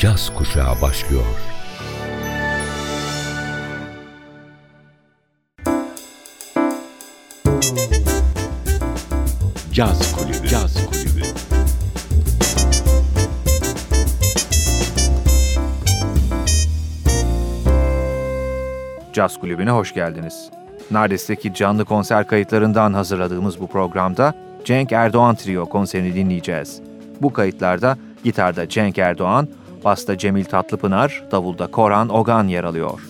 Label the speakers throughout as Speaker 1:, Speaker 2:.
Speaker 1: caz kuşağı başlıyor. Caz Kulübü. Caz Kulübü.
Speaker 2: Caz Kulübü'ne hoş geldiniz. Nardes'teki canlı konser kayıtlarından hazırladığımız bu programda Cenk Erdoğan Trio konserini dinleyeceğiz. Bu kayıtlarda gitarda Cenk Erdoğan, basta Cemil Tatlıpınar, davulda Koran Ogan yer alıyor.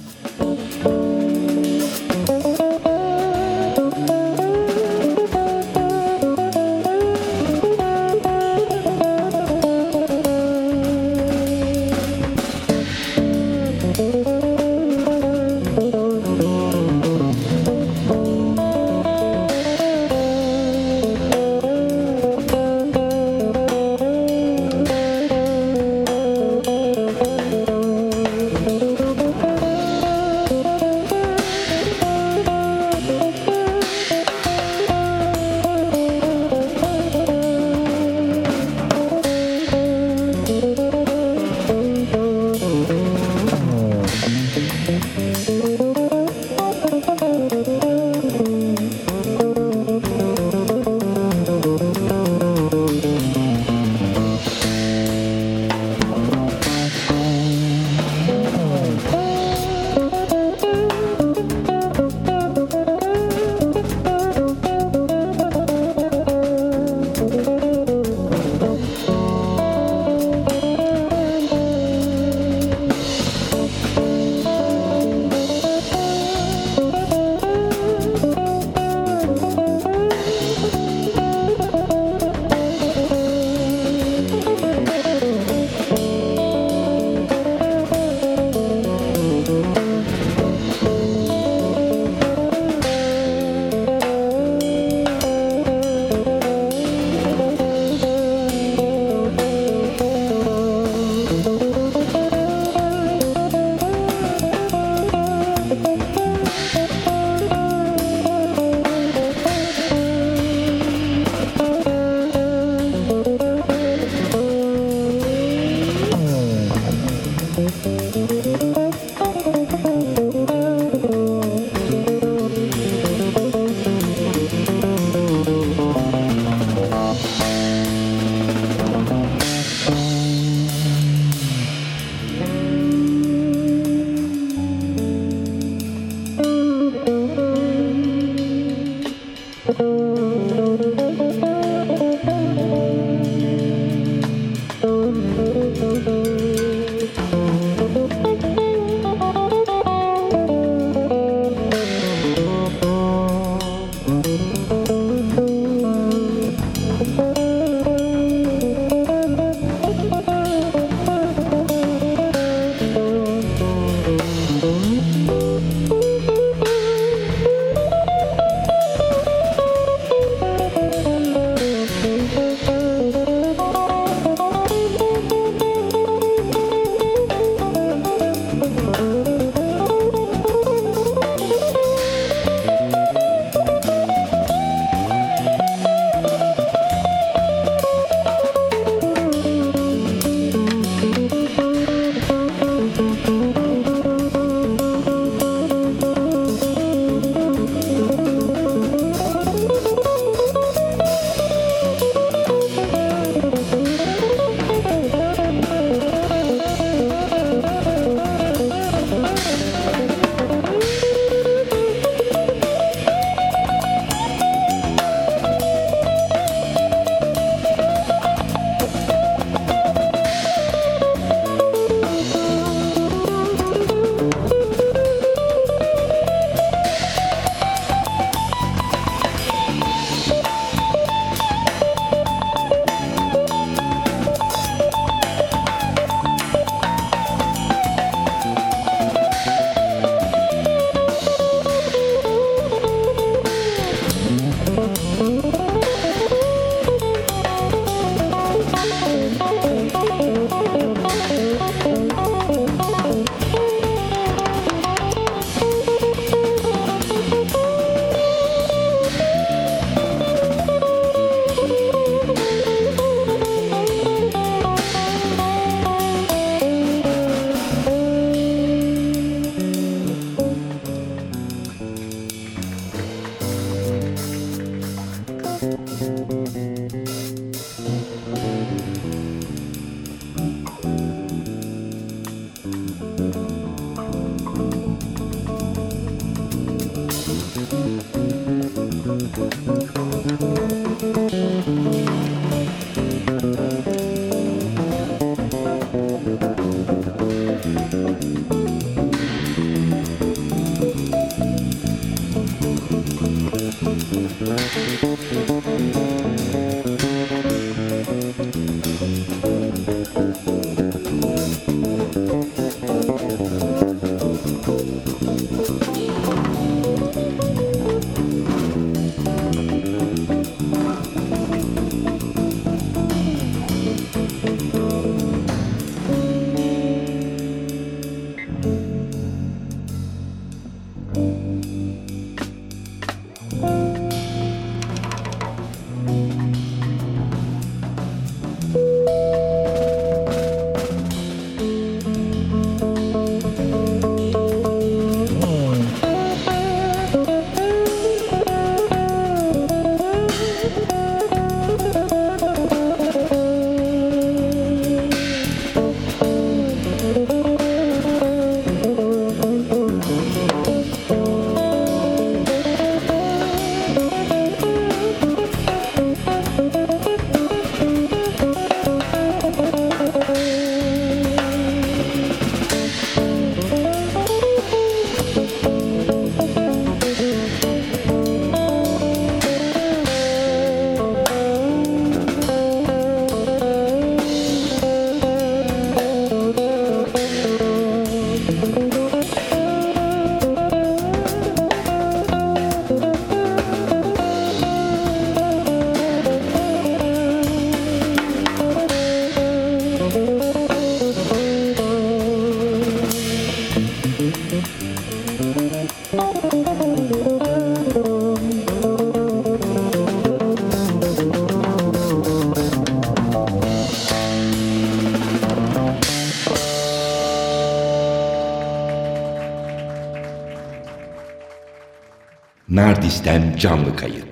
Speaker 1: Nardis'ten canlı kayıt.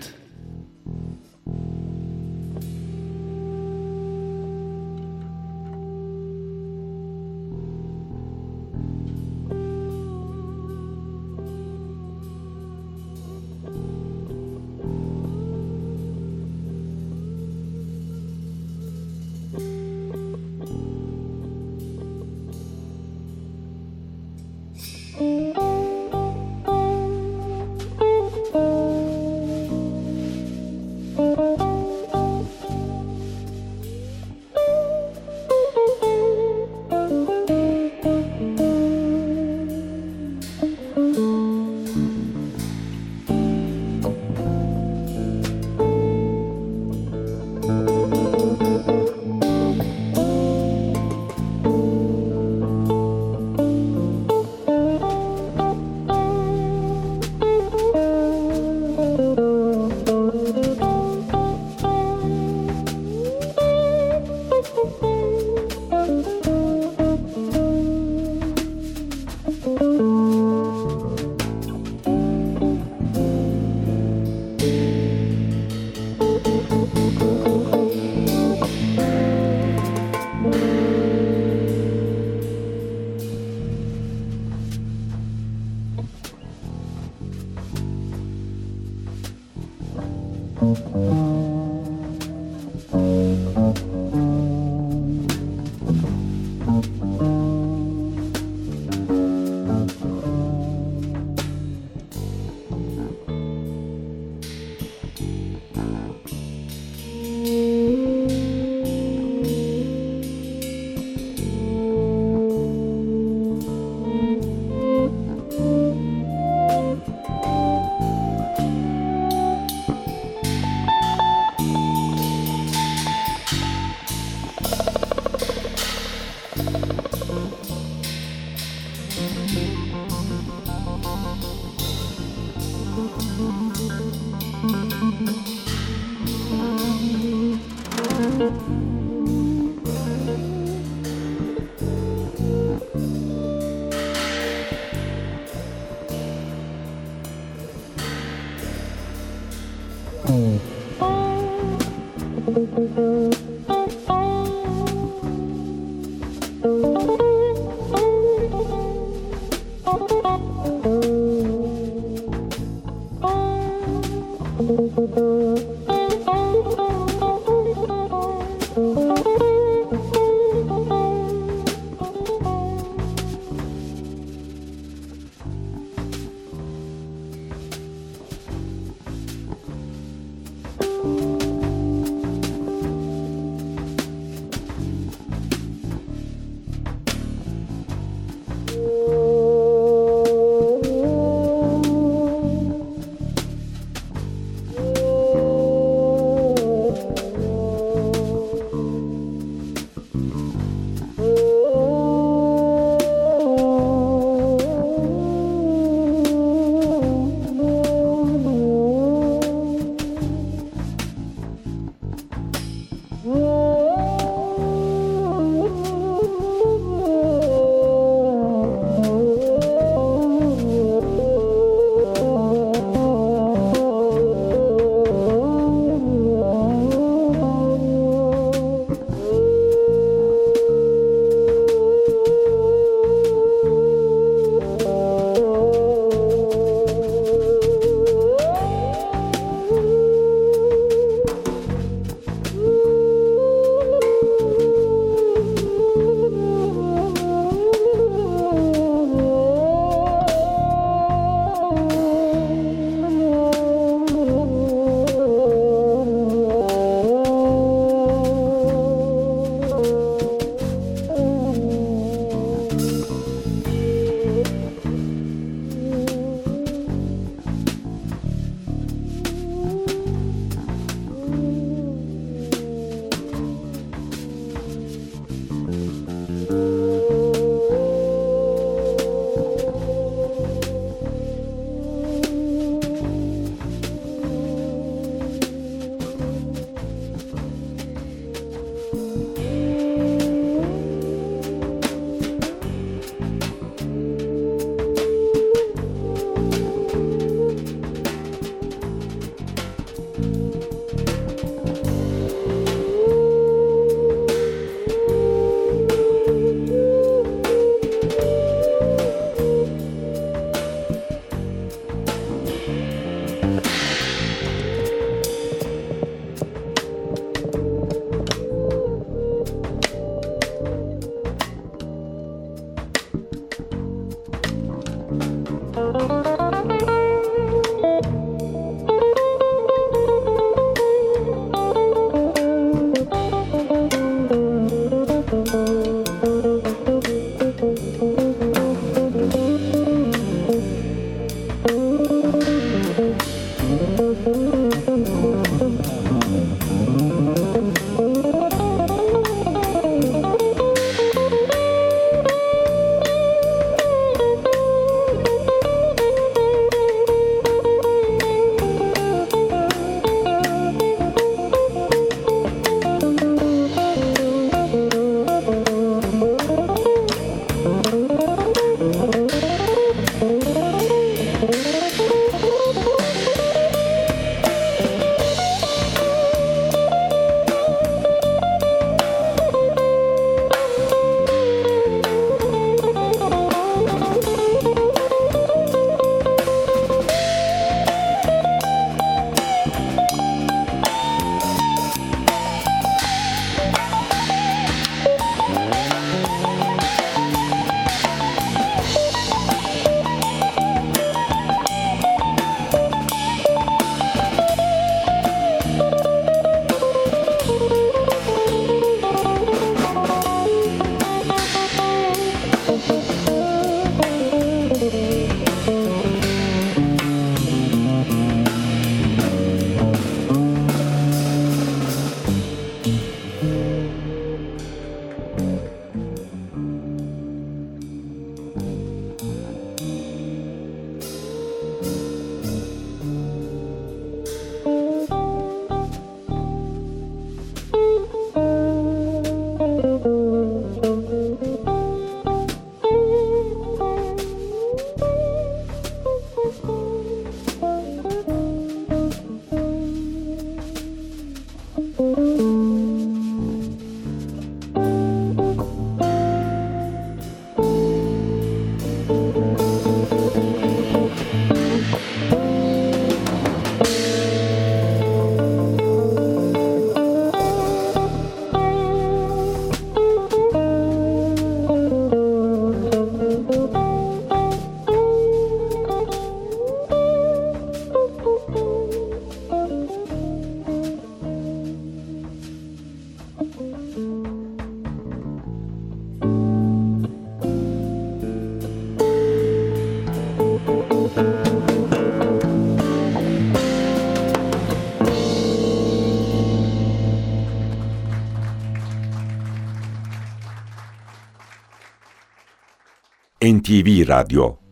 Speaker 1: NTV Radyo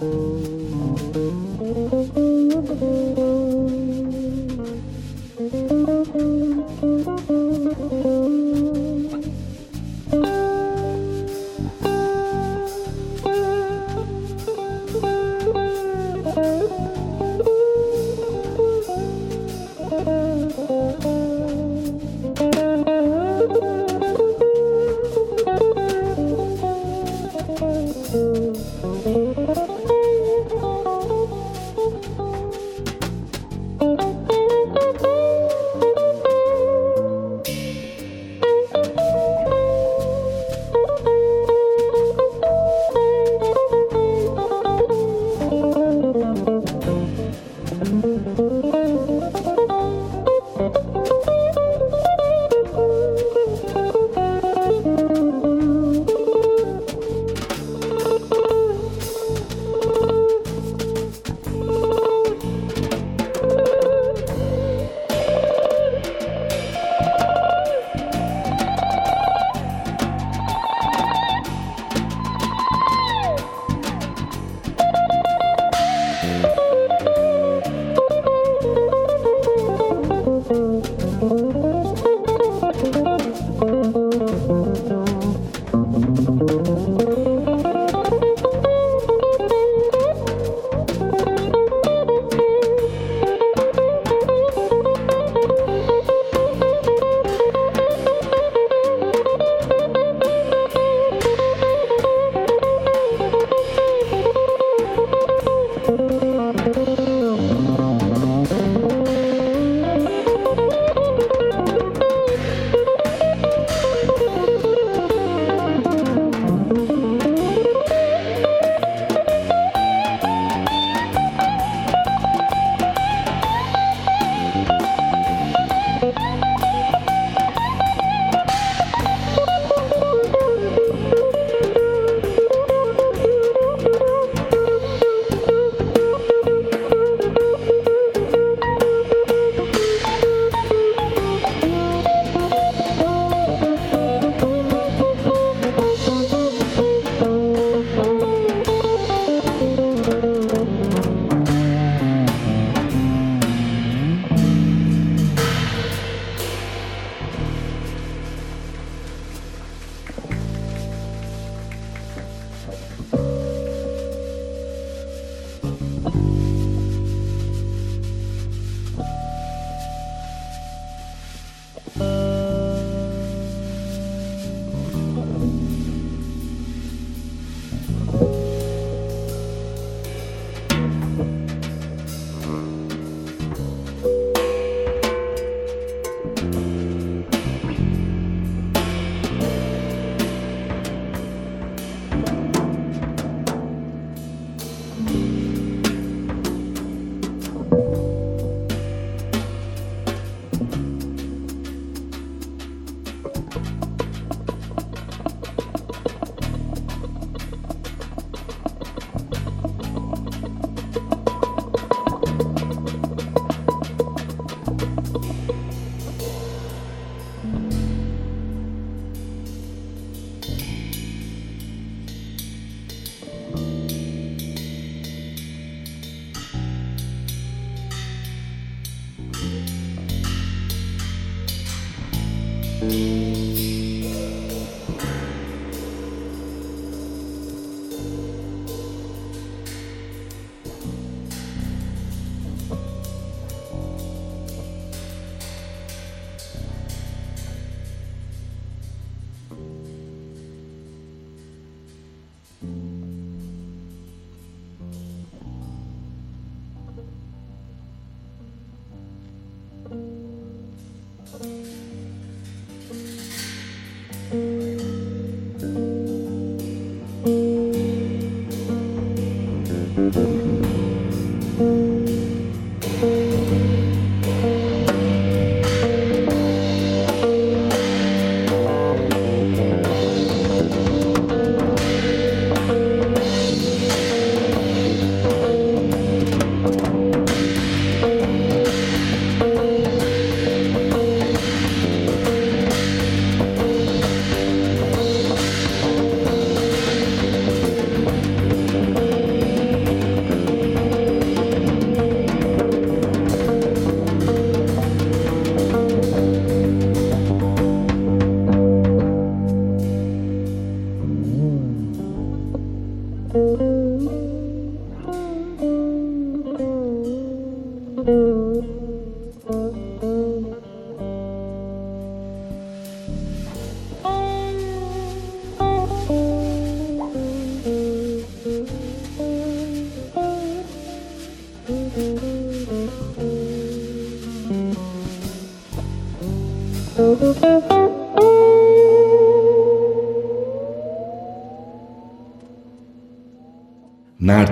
Speaker 1: Bye.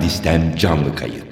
Speaker 1: Nardis'ten canlı kayıt.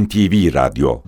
Speaker 1: NTV Radyo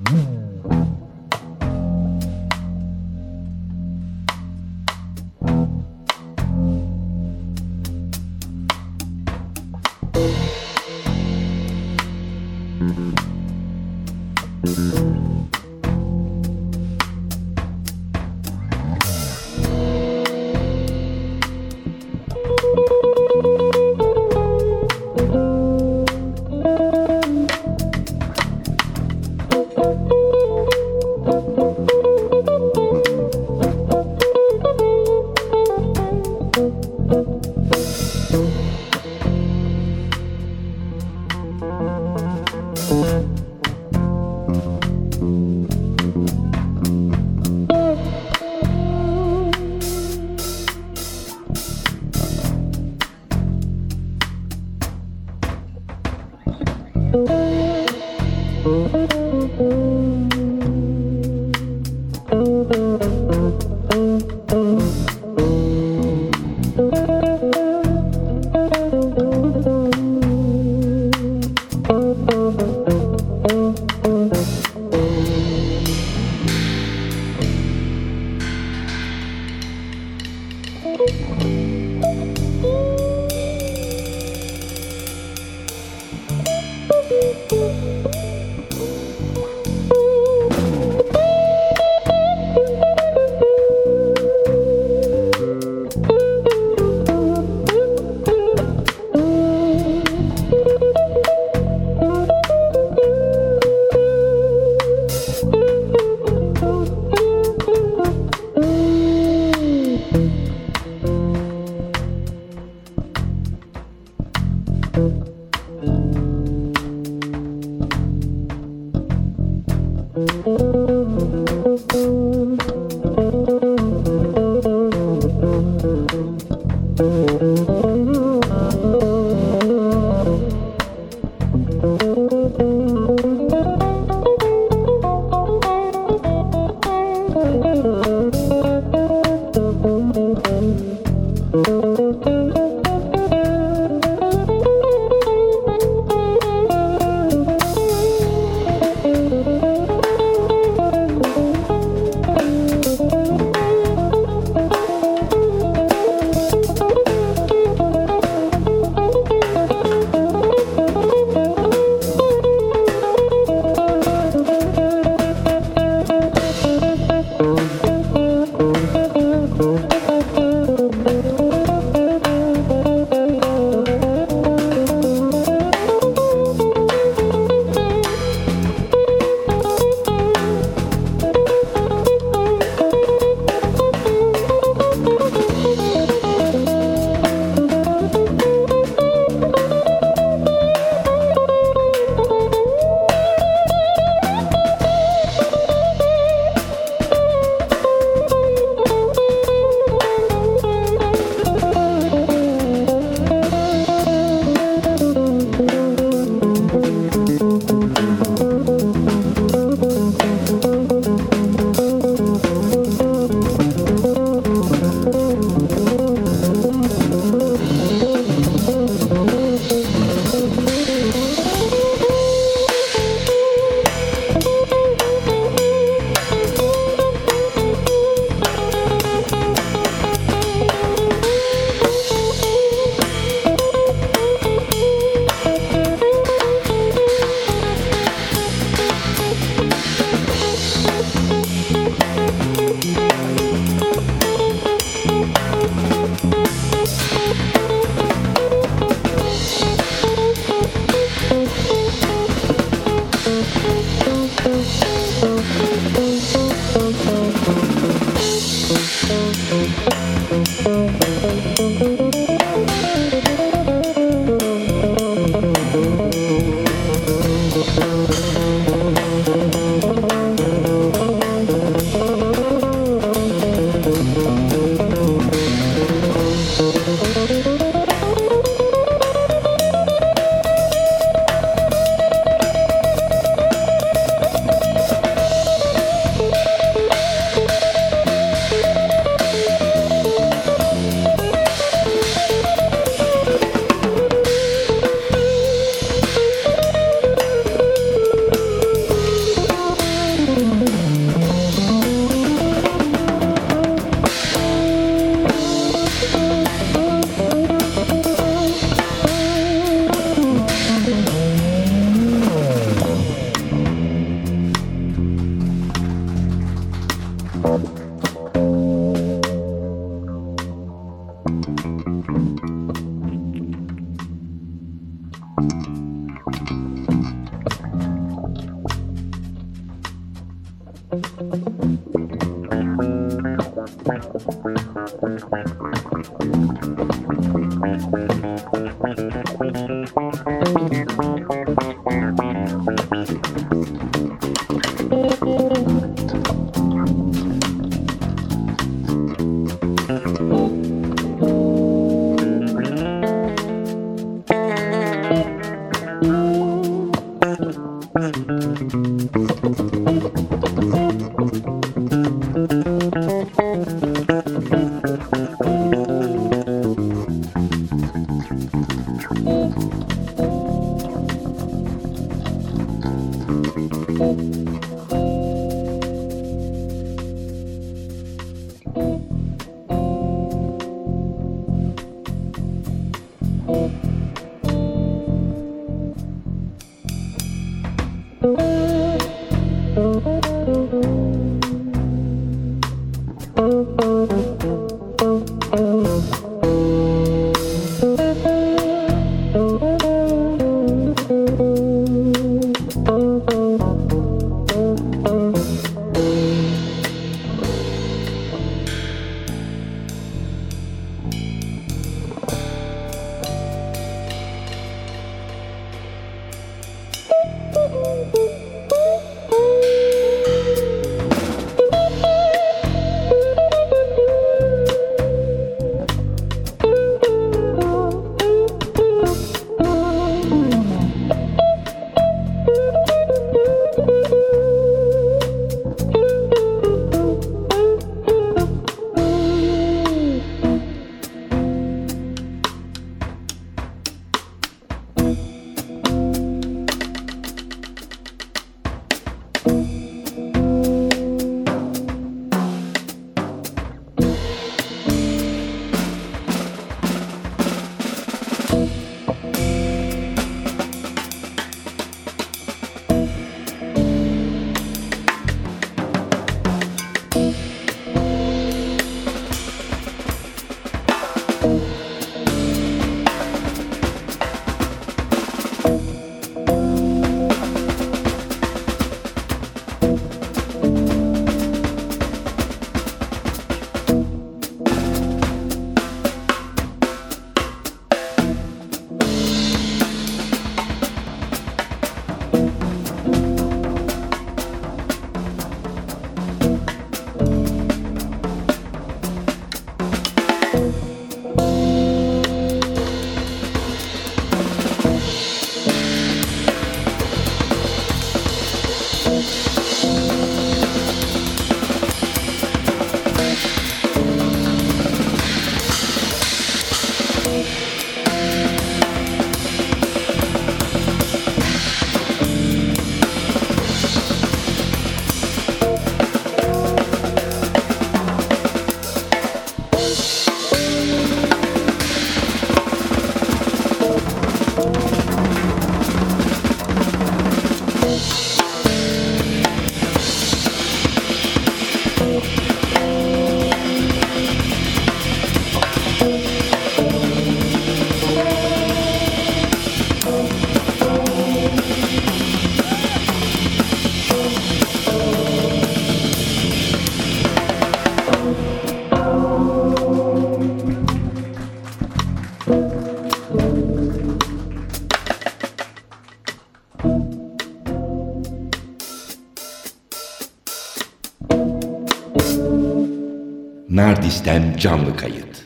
Speaker 1: Nardis'ten canlı kayıt.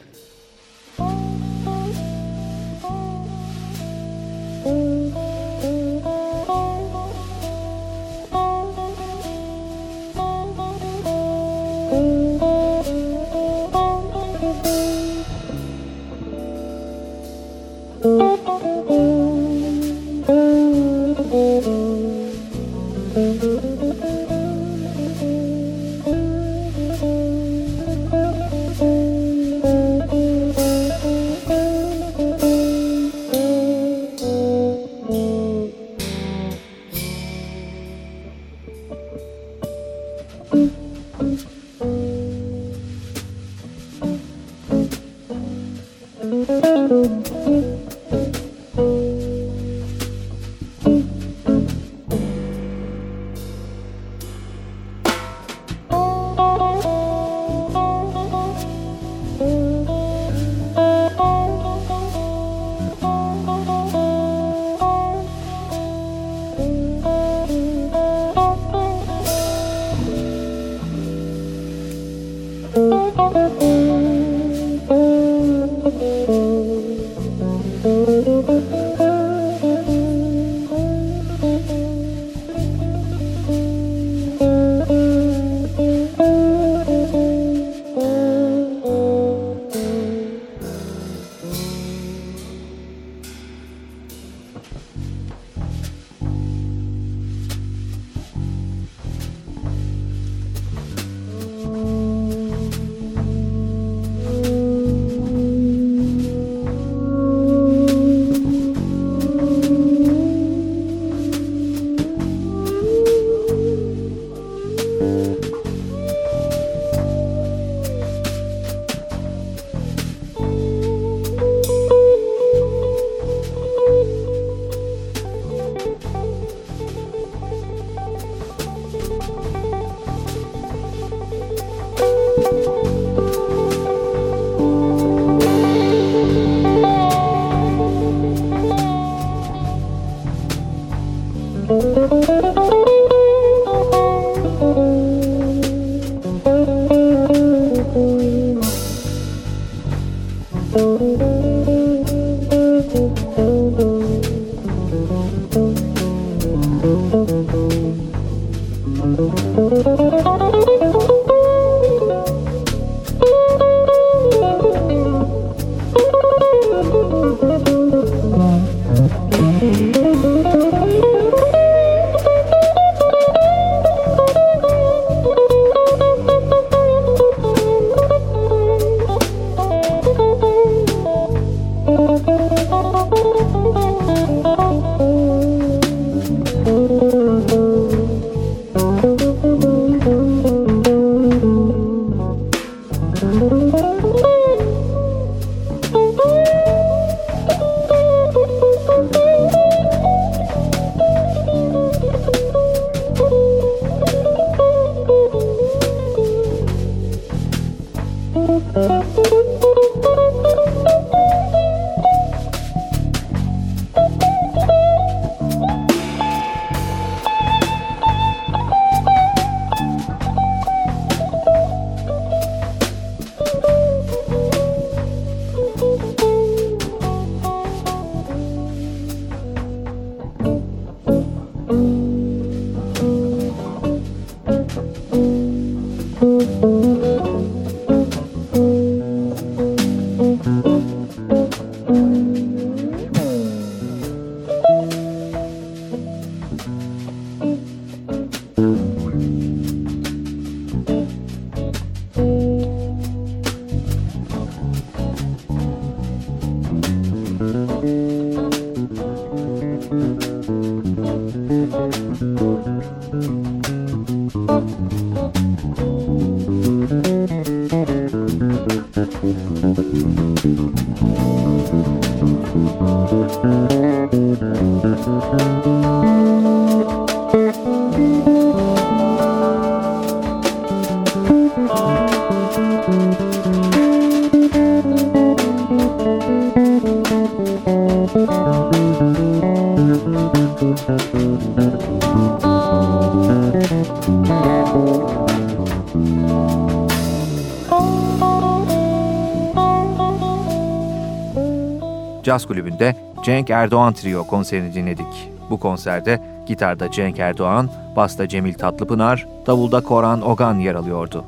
Speaker 3: Música
Speaker 2: Música Thank you. Cenk Erdoğan Trio konserini dinledik. Bu konserde gitarda Cenk Erdoğan, basta Cemil Tatlıpınar, davulda Koran Ogan yer alıyordu.